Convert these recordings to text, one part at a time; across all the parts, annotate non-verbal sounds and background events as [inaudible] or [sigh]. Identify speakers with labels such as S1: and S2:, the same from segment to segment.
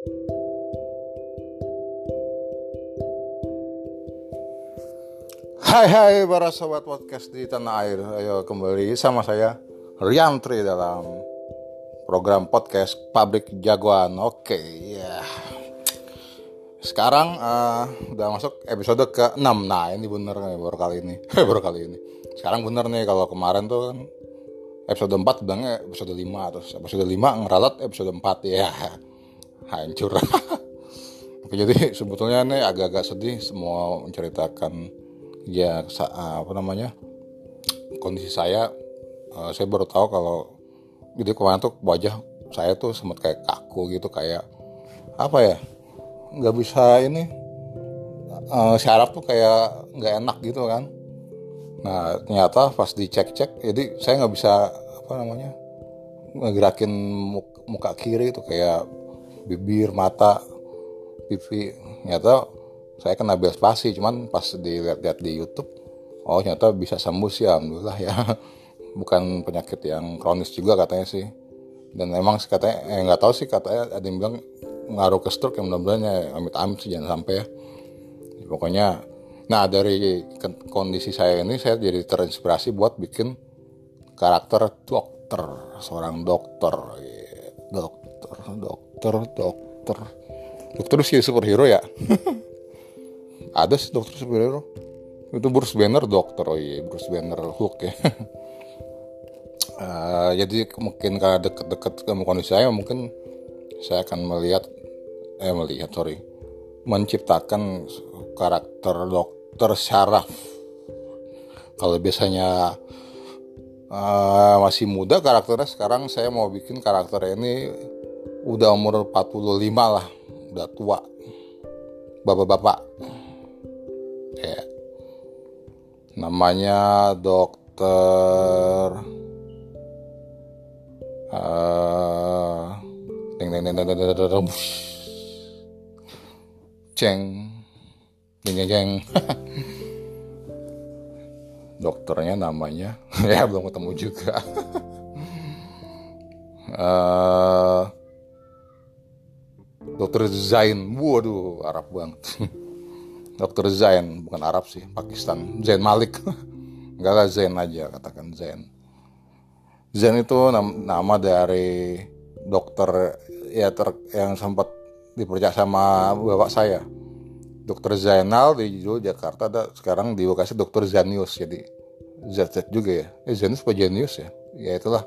S1: Hai hai para sobat podcast di tanah air. Ayo kembali sama saya Riantri dalam program podcast Pabrik Jagoan. Oke ya. Sekarang uh, udah masuk episode ke-6 Nah ini bener nih baru kali ini. [laughs] Baru kali ini. Sekarang bener nih kalau kemarin tuh kan Episode 4 bilangnya episode 5 Terus episode 5 ngeralat episode 4 Ya hancur. [laughs] Jadi sebetulnya nih agak-agak sedih Semua menceritakan ya apa namanya kondisi saya. Uh, saya baru tahu kalau jadi kemarin tuh wajah saya tuh sempat kayak kaku gitu kayak apa ya nggak bisa ini uh, syaraf tuh kayak nggak enak gitu kan. Nah ternyata pas dicek-cek jadi saya nggak bisa apa namanya ngegerakin muka kiri itu kayak bibir mata pipi. Ternyata saya kena bias spasi cuman pas dilihat-lihat di YouTube oh ternyata bisa sembuh sih alhamdulillah ya. [laughs] Bukan penyakit yang kronis juga katanya sih. Dan emang katanya eh nggak tahu sih katanya ada yang bilang ngaruh ke stroke yang mudah-mudahan ya amit-amit sih jangan sampai ya. Pokoknya nah dari kondisi saya ini saya jadi terinspirasi buat bikin karakter dokter seorang dokter dokter dokter dokter dokter. Sih superhero ya? [laughs] Ada sih dokter superhero. Itu Bruce Banner dokter. Oh iya Bruce Banner Hulk ya. Uh, [laughs] jadi mungkin karena deket-deket sama kondisi saya mungkin saya akan melihat eh melihat sorry. Menciptakan karakter dokter syaraf kalau biasanya uh, masih muda karakternya sekarang saya mau bikin karakter ini udah umur 45 lah udah tua. Bapak-bapak. Ya. Namanya dokter uh, ceng deng deng dokternya namanya [laughs] ya belum ketemu juga. Uh, [laughs] dokter Zain. Waduh Arab banget. [laughs] Dokter Zain bukan Arab sih Pakistan. Zain Malik. [laughs] Enggak lah Zain aja katakan Zain. Zain itu nama dari dokter ya ter, yang sempat dipercaya sama bapak saya. Dokter Zainal di Jakarta ada sekarang di lokasi Dokter Zanius. Jadi ZZ juga ya. Eh, Zanius apa Zanius ya? Ya itulah.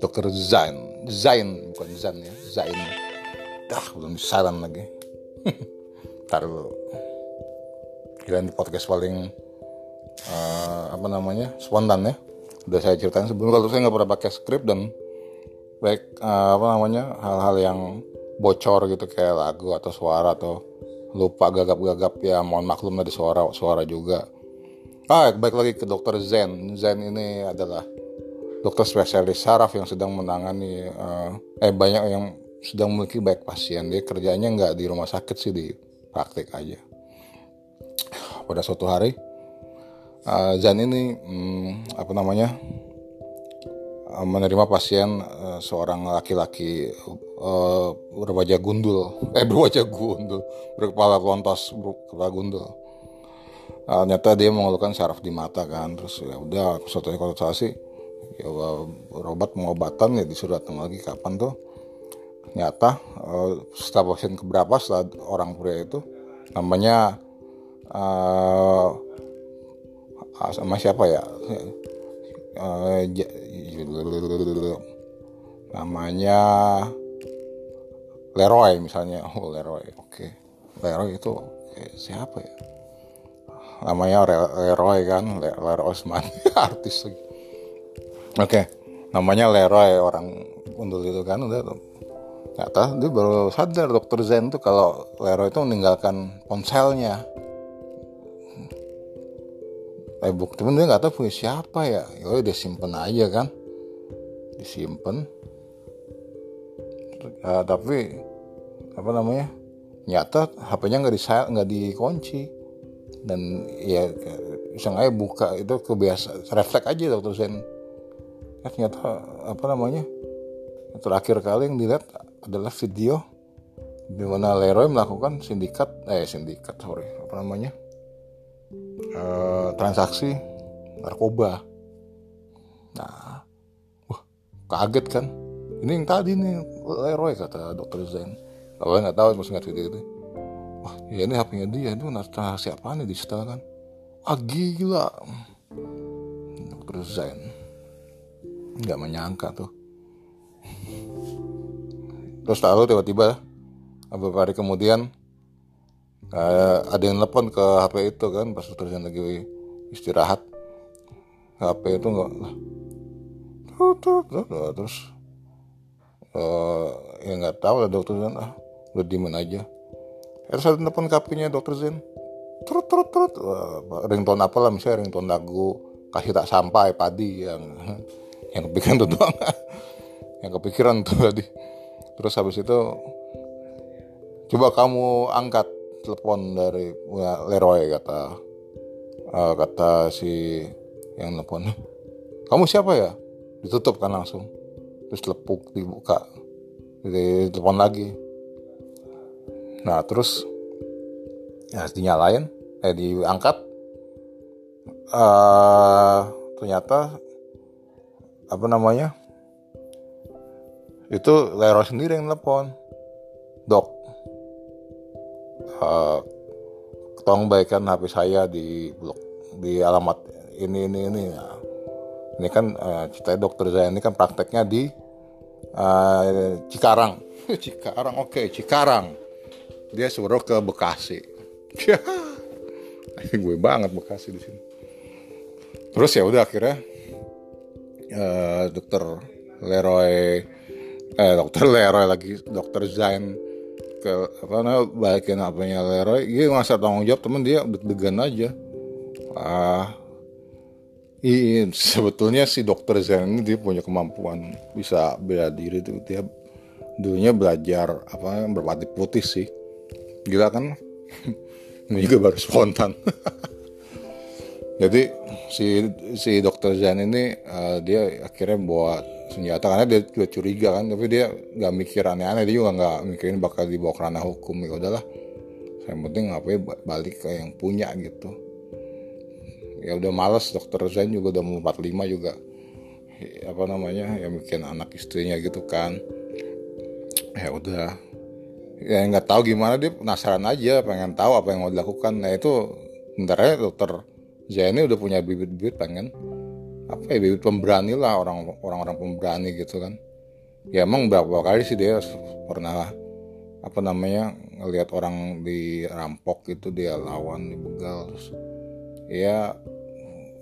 S1: Dokter Zain. Zain bukan Zan ya. Zain dah belum saran lagi. [laughs] Taruh kirain podcast paling uh, apa namanya spontan ya. Udah saya ceritain sebelumnya kalau saya nggak pernah pakai skrip dan baik uh, apa namanya hal-hal yang bocor gitu kayak lagu atau suara atau lupa gagap-gagap ya mohon maklum dari suara suara juga. Ah baik lagi ke dokter Zen. Zen ini adalah dokter spesialis saraf yang sedang menangani uh, eh banyak yang sedang memiliki baik pasien. Dia kerjanya nggak di rumah sakit sih di praktik aja. Pada suatu hari uh, Zan ini um, apa namanya uh, menerima pasien uh, seorang laki-laki uh, berwajah gundul. Eh berwajah gundul. Berkepala lontos berkepala gundul. Uh, ternyata dia mengeluhkan saraf di mata kan. Terus ya udah suatu konsultasi ya berobat pengobatan ya disuruh datang lagi. Kapan tuh ternyata uh, setelah pasien keberapa setelah orang pria itu namanya uh, sama siapa ya uh, namanya Leroy misalnya oh Leroy oke okay. Leroy itu okay. siapa ya namanya Leroy kan Leroy Osman [laughs] artis oke okay. namanya Leroy orang undul itu kan udah ternyata dia baru sadar dokter Zen tuh kalau Leroy itu meninggalkan ponselnya. Eh bukti pun dia nggak tahu punya siapa ya. Ya udah simpen aja kan. Disimpan uh, tapi apa namanya nyata HP-nya nggak di nggak dikunci. Dan ya sengaja buka itu kebiasa refleks aja dokter Zen. Ya, ternyata apa namanya terakhir kali yang dilihat adalah video di mana Leroy melakukan sindikat eh sindikat sorry apa namanya? Uh, transaksi narkoba. Nah wah kaget kan? Ini yang tadi nih Leroy kata dokter Zen. Kalau nggak tahu masih nggak gitu wah ya ini HP-nya dia itu transaksi apa nih di kan? Ah gila. Dokter Zen. Nggak menyangka tuh terus tahu tiba-tiba beberapa hari kemudian uh, ada yang telepon ke HP itu kan pas terus lagi istirahat. HP itu nggak terus uh, ya nggak tahu lah dokter Zen ah udah diemin aja. Terus ada telepon HP-nya dokter Zen terus terus terus uh, ringtone apa lah misalnya ringtone lagu kasih tak sampai padi yang [laughs] yang kepikiran tuh doang. [laughs] Yang kepikiran tuh tadi terus habis itu coba kamu angkat telepon dari ya, Leroy kata uh, kata si yang telepon kamu siapa ya? Ditutup kan langsung. Terus lepuk dibuka. Di telepon lagi. Nah terus ya dinyalain eh diangkat. Uh, ternyata apa namanya itu Leroy sendiri yang telepon dok uh, tolong baikkan HP saya di blok di alamat ini ini ini. Ya. ini kan uh, ceritanya dokter saya ini kan prakteknya di uh, Cikarang. [laughs] Cikarang oke okay, Cikarang. Dia suruh ke Bekasi. [laughs] Gue banget Bekasi di sini. Terus ya udah akhirnya uh, dokter Leroy eh dokter Leroy lagi dokter Zain ke apa namanya balikin apanya Leroy. Dia ngasih tanggung jawab temen dia deg-degan aja. Ah iya sebetulnya si dokter Zen ini dia punya kemampuan bisa bela diri tuh. Dia dulunya belajar apa berpati putih sih. Gila kan? [laughs] Ini juga baru spontan. [laughs] Jadi si si dokter Zen ini uh, dia akhirnya buat senjata karena dia juga curiga kan. Tapi dia nggak mikir aneh-aneh. Dia juga nggak mikirin bakal dibawa ke ranah hukum. Ya udahlah. Yang penting apa ya balik ke yang punya gitu. Ya udah males dokter Zain juga udah mau 45 juga. Apa namanya ya bikin anak istrinya gitu kan. Ya udah. Ya nggak tahu gimana dia penasaran aja pengen tahu apa yang mau dilakukan. Nah itu bentar ya dokter Zain ini udah punya bibit-bibit pengen apa ya bibit pemberani lah orang orang-orang pemberani gitu kan. Ya emang berapa kali sih dia pernah apa namanya ngelihat orang dirampok gitu dia lawan dibegal terus ya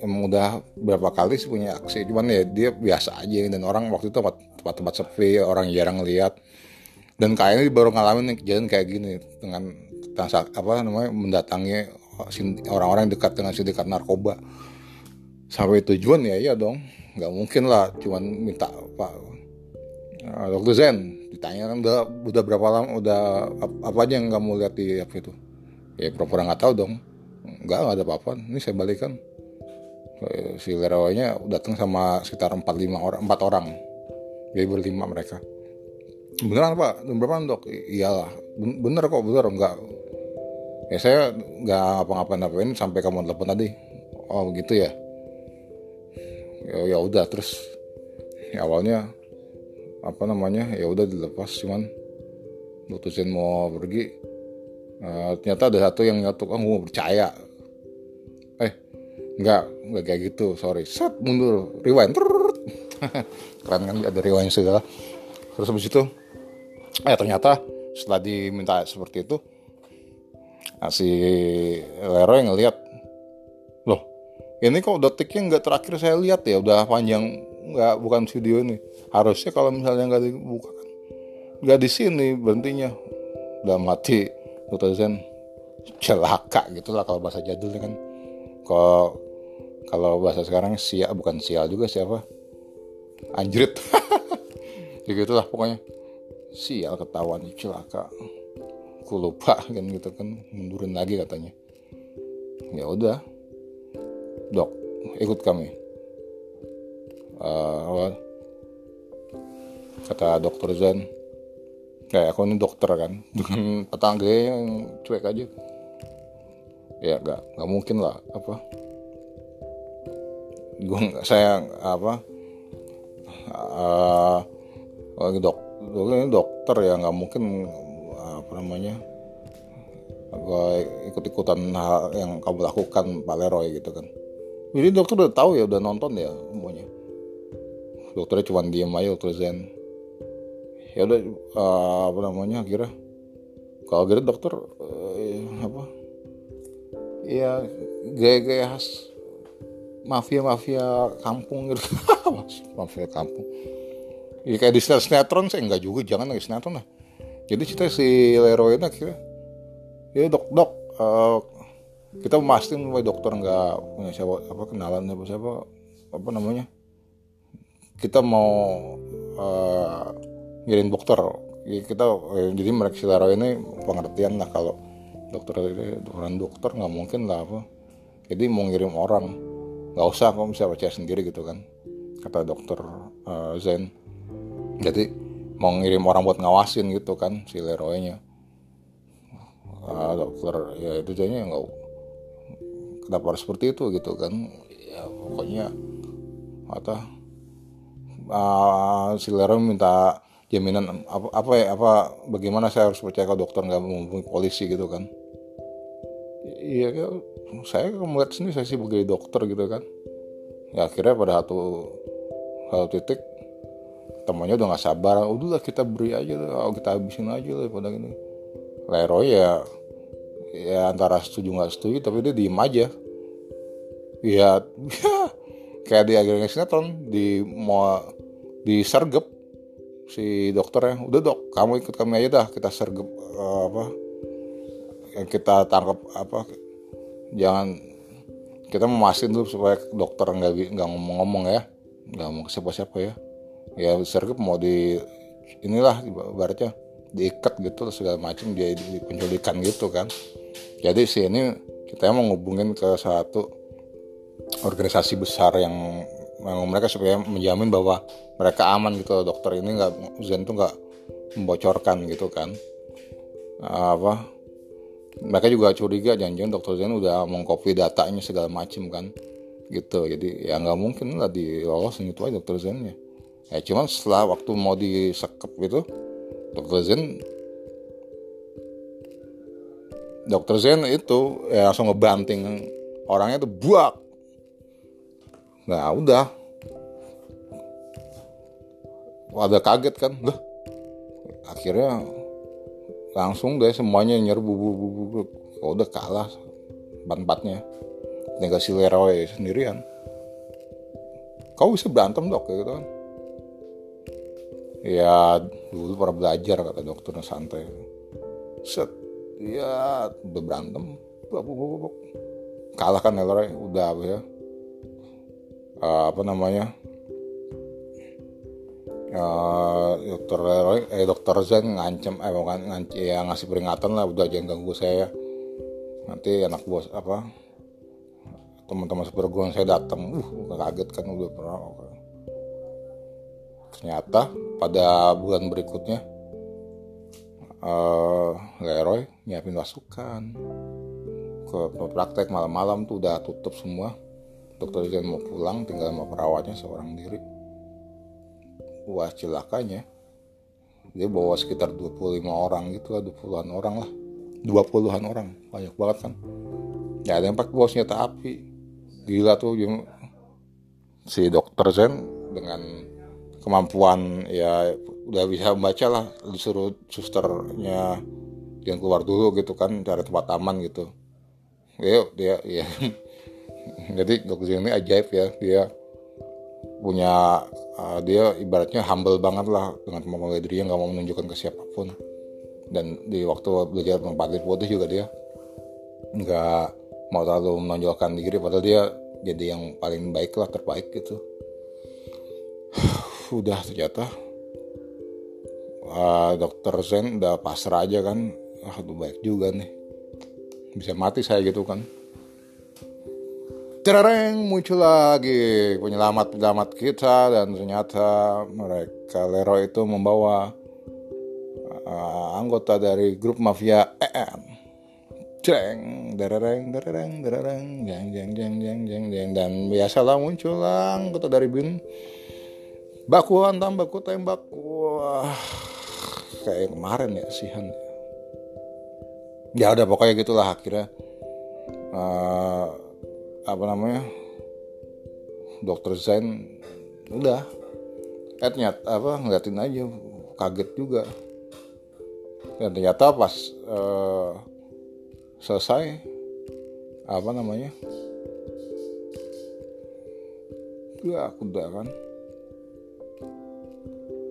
S1: emang udah berapa kali sih punya aksi. Cuman ya dia biasa aja. Dan orang waktu itu tempat-tempat sepi orang jarang lihat. Dan kayaknya baru ngalamin kejadian kayak gini dengan apa namanya mendatangi orang-orang dekat dengan sindikat narkoba sampai tujuan ya iya dong. Nggak mungkin lah cuman minta pak nah, dokter Zen ditanya kan udah udah berapa lama udah apa aja yang kamu lihat di apa itu? Ya pura-pura nggak tahu dong. Nggak nggak ada apa-apa. Ini saya balikan. Si lerawanya datang sama sekitar empat lima orang empat orang. Jadi berlima mereka. Beneran pak? Berapa dok? Iyalah. Bener kok bener. Enggak ya saya nggak apa-ngapain sampai kamu telepon tadi. Oh begitu ya ya ya udah terus ya awalnya apa namanya ya udah dilepas cuman mutusin mau pergi uh, ternyata ada satu yang nyatu oh mau percaya. Eh nggak nggak kayak gitu sorry. Set mundur rewind [laughs] keren kan ada rewind segala. Terus habis itu eh ternyata setelah diminta seperti itu si Leroy ngelihat ini kok detiknya nggak terakhir saya lihat ya udah panjang. Nggak bukan video ini. Harusnya kalau misalnya nggak dibuka kan nggak di sini berhentinya. Udah mati Zen celaka gitulah kalau bahasa jadul kan. Kalau kalau bahasa sekarang sial bukan sial juga siapa? Anjrit. [laughs] Ya gitulah pokoknya. Sial ketahuan celaka. Aku lupa kan gitu kan mundurin lagi katanya. Ya udah dok ikut kami. Uh, kata dokter Zen. Kayak aku ini dokter kan. Dengan [laughs] petang gede yang cuek aja. Ya gak nggak mungkin lah apa? Gue saya apa? Uh, dok ini dokter ya nggak mungkin apa namanya? Gue ikut ikutan hal yang kamu lakukan Pak Leroy gitu kan jadi dokter udah tahu ya udah nonton ya semuanya. Dokternya cuma diem aja dokter Zen. Ya udah uh, apa namanya kira kalau gitu dokter uh, apa? Ya gaya-gaya khas mafia-mafia kampung gitu. [laughs] Mafia kampung. Ya kayak di sinetron saya enggak juga. Jangan lagi sinetron lah. Jadi cerita si Leroy ini akhirnya ya dok dok uh, kita memastikan bahwa dokter nggak punya siapa apa kenalan siapa siapa apa namanya. Kita mau uh, ngirim dokter. Kita eh, jadi mereka Leroy ini pengertian lah kalau dokter ini dokteran dokter nggak mungkin lah apa. Jadi mau ngirim orang nggak usah kok bisa percaya sendiri gitu kan kata dokter uh, Zen. Jadi mau ngirim orang buat ngawasin gitu kan si Leroy nya uh, dokter ya itu jadinya nggak kenapa harus seperti itu gitu kan? Ya pokoknya apa uh, si Leroy minta jaminan apa apa ya apa bagaimana saya harus percaya kalau dokter nggak menghubungi polisi gitu kan? Iya saya melihat sendiri saya sih sebagai dokter gitu kan? Ya akhirnya pada satu satu titik temannya udah nggak sabar. Udahlah kita beri aja lah kita habisin aja lah pada ini Leroy ya ya antara setuju nggak setuju tapi dia diem aja. Ya, ya kayak di akhirnya sinetron di mau disergep si dokternya. Udah dok kamu ikut kami aja dah kita sergep uh, apa yang kita tangkap apa jangan kita memastikan dulu supaya dokter nggak nggak ngomong-ngomong ya nggak ngomong ke siapa-siapa ya. Ya sergap mau di inilah ibaratnya diikat gitu segala macam dia di penculikan gitu kan jadi ini kita mau ngubungin ke satu organisasi besar yang, mereka supaya menjamin bahwa mereka aman gitu. Dokter ini nggak Zen tuh nggak membocorkan gitu kan. Apa? Mereka juga curiga jangan-jangan dokter Zen udah mengcopy datanya segala macam kan gitu. Jadi ya nggak mungkin lah dilolosin itu aja dokter Zennya. Ya cuman setelah waktu mau disekep gitu dokter Zen dokter Zen itu ya langsung ngebanting orangnya tuh buak. Nah udah. Ada kaget kan lah akhirnya langsung deh semuanya nyerbu bu bu. Oh, udah kalah empat-empatnya. Tinggal si Leroy sendirian. Kau bisa berantem dok gitu kan? Ya dulu pernah belajar kata dokternya santai. Set ya udah berantem kalah kan Leroy udah ya. Uh, apa namanya? Uh, dokter Leroy eh dokter Zen ngancem eh bukan ngancem ya ngasih peringatan lah udah jangan ganggu saya nanti anak bos apa teman-teman seperguruan saya datang uh kaget kan udah pernah ternyata pada bulan berikutnya uh, Leroy nyiapin pasukan. Ke praktek malam-malam tuh udah tutup semua. Dokter Zen mau pulang tinggal sama perawatnya seorang diri. Wah celakanya. Dia bawa sekitar 25 orang gitu lah 20-an orang lah. 20-an orang banyak banget kan. Ya ada yang pakai bawa senjata api. Gila tuh si dokter Zen dengan kemampuan ya udah bisa membaca lah disuruh susternya yang keluar dulu gitu kan cari tempat aman gitu. Ya dia ya. [laughs] Jadi Zen ini ajaib ya dia punya uh, dia ibaratnya humble banget lah dengan kemampuan dirinya nggak mau menunjukkan ke siapa pun. Dan di waktu belajar mempartir putih juga dia nggak mau terlalu menonjolkan diri padahal dia jadi yang paling baik lah terbaik gitu. [sighs] Udah ternyata uh, dokter Zen udah pasrah aja kan. Ah baik juga nih. Bisa mati saya gitu kan. Cereng muncul lagi penyelamat-penyelamat kita dan ternyata mereka Lero itu membawa uh, anggota dari grup mafia EM jeng dereng dereng dereng jeng jeng jeng jeng jeng jeng. Dan biasalah muncul anggota dari bin baku hantam baku tembak. Wah kayak kemarin ya sihan ya udah pokoknya gitulah akhirnya. Uh, apa namanya? Dokter Zain udah. Eh ternyata apa ngeliatin aja kaget juga. Dan ternyata pas uh, selesai apa namanya? Ya aku udah kan.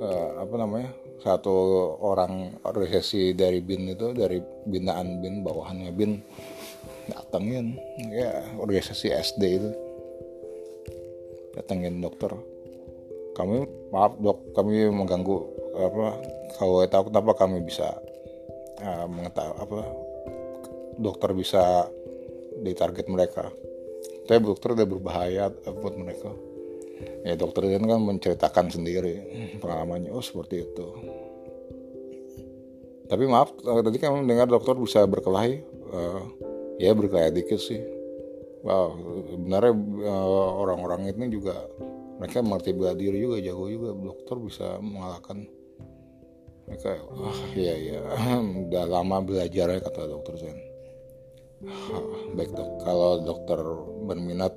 S1: Uh, apa namanya satu orang organisasi dari bin itu dari binaan bin bawahannya bin datengin. Ya organisasi SD itu. Datengin dokter. Kami maaf dok kami mengganggu apa kalau tahu kenapa kami bisa uh, mengetahui apa dokter bisa di target mereka. Tapi dokter udah berbahaya buat mereka ya dokter ini kan menceritakan sendiri pengalamannya. Oh seperti itu. Tapi maaf tadi kan mendengar dokter bisa berkelahi. Uh, ya berkelahi dikit sih. Wow sebenarnya uh, orang-orang itu juga mereka mengerti bela diri juga jago juga. Dokter bisa mengalahkan. Mereka wah iya iya. [clears throat] Udah lama belajar ya kata dokter Zen baik dok. Kalau dokter berminat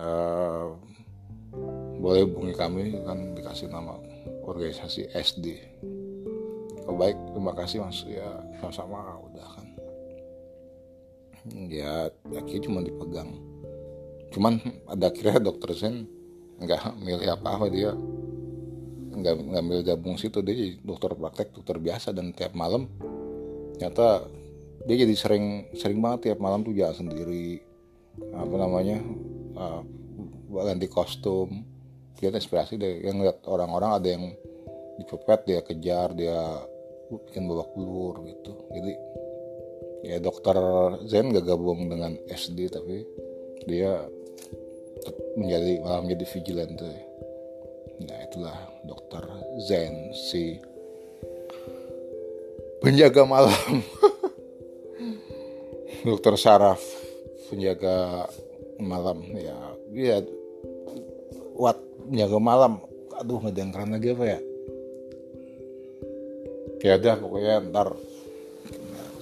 S1: uh, boleh hubungi kami kan dikasih nama organisasi SD oh, baik terima kasih mas. Ya sama-sama udah kan. Ya akhirnya cuma dipegang. Cuman ada akhirnya dokter Zen nggak milih apa apa dia. Nggak ngambil gabung situ dia jadi dokter praktek dokter biasa dan tiap malam ternyata dia jadi sering sering banget tiap malam tuh jalan sendiri. Apa namanya uh, ganti kostum. Dia inspirasi deh yang lihat orang-orang ada yang dicopet dia kejar dia bikin babak belur gitu. Jadi ya dokter Zen gak gabung dengan SD tapi dia menjadi malah menjadi vigilante nah itulah dokter Zen si penjaga malam. [laughs] Dokter saraf penjaga malam ya. Dia wat penjaga malam. Aduh keren lagi apa ya? Ya udah pokoknya ntar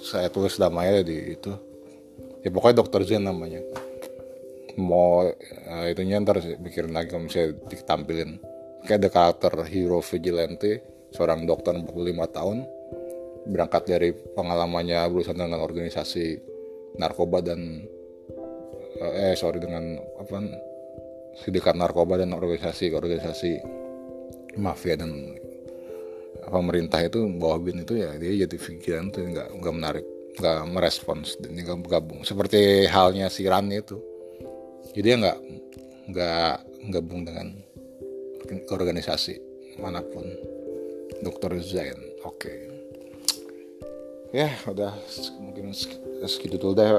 S1: saya tulis namanya di itu. Ya pokoknya dokter Zen namanya. Mau uh, itunya ntar pikirin lagi kalau misalnya ditampilin. Kayak ada karakter hero vigilante seorang dokter 45 tahun berangkat dari pengalamannya berusaha dengan organisasi narkoba dan eh sorry dengan apa sindikat narkoba dan organisasi organisasi mafia dan pemerintah itu bawah bin itu ya dia jadi pikiran tuh nggak nggak menarik nggak merespons dan nggak bergabung. Seperti halnya si Rani itu. Jadi dia nggak nggak gabung dengan organisasi mana pun. Dokter Zain oke. Okay. ya udah mungkin segitu dulu deh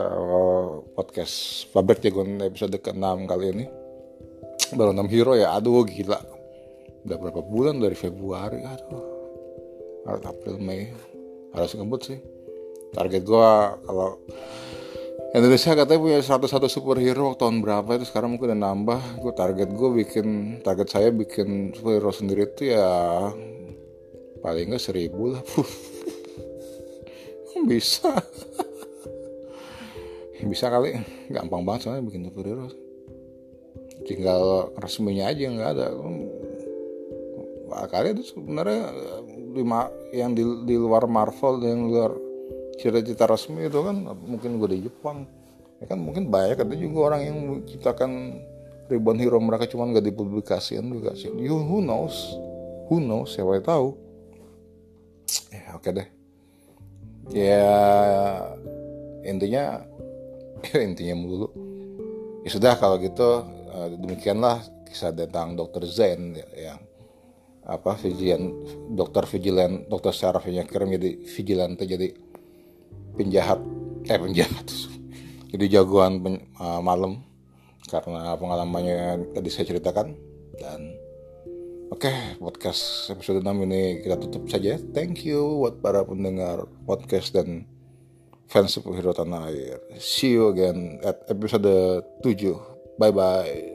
S1: podcast Pabrik Jagoan episode ke-6 kali ini. Baru 6 hero ya. Aduh gila. Udah berapa bulan? Dari Februari aduh. Maret April Mei. Harus ngebut sih. Target gua kalau Indonesia katanya punya 101 superhero tahun berapa itu? Sekarang mungkin udah nambah. Gue target gue bikin target saya bikin superhero sendiri itu ya paling nggak seribu lah. [laughs] Bisa bisa kali. Gampang banget soalnya bikin superhero tinggal resminya aja nggak ada. Kali itu sebenarnya lima yang di, di luar Marvel yang luar cerita-cerita resmi itu kan mungkin gue di Jepang. Ya kan mungkin banyak. Ada juga orang yang menciptakan ribuan hero mereka cuma nggak dipublikasikan juga sih. You who knows? Who knows? Siapa yang tahu? Ya oke okay deh. Ya intinya intinya mulu. Ya sudah kalau gitu uh, demikianlah kisah tentang dokter Zen yang apa vigilan dokter vigilan dokter secara kirim jadi vigilante jadi penjahat eh penjahat. [laughs] Jadi jagoan pen, uh, malam karena pengalamannya tadi saya ceritakan. Dan Oke, podcast episode 6 ini kita tutup saja. Thank you buat para pendengar podcast dan fans superhero tanah air. See you again at episode 7. Bye bye.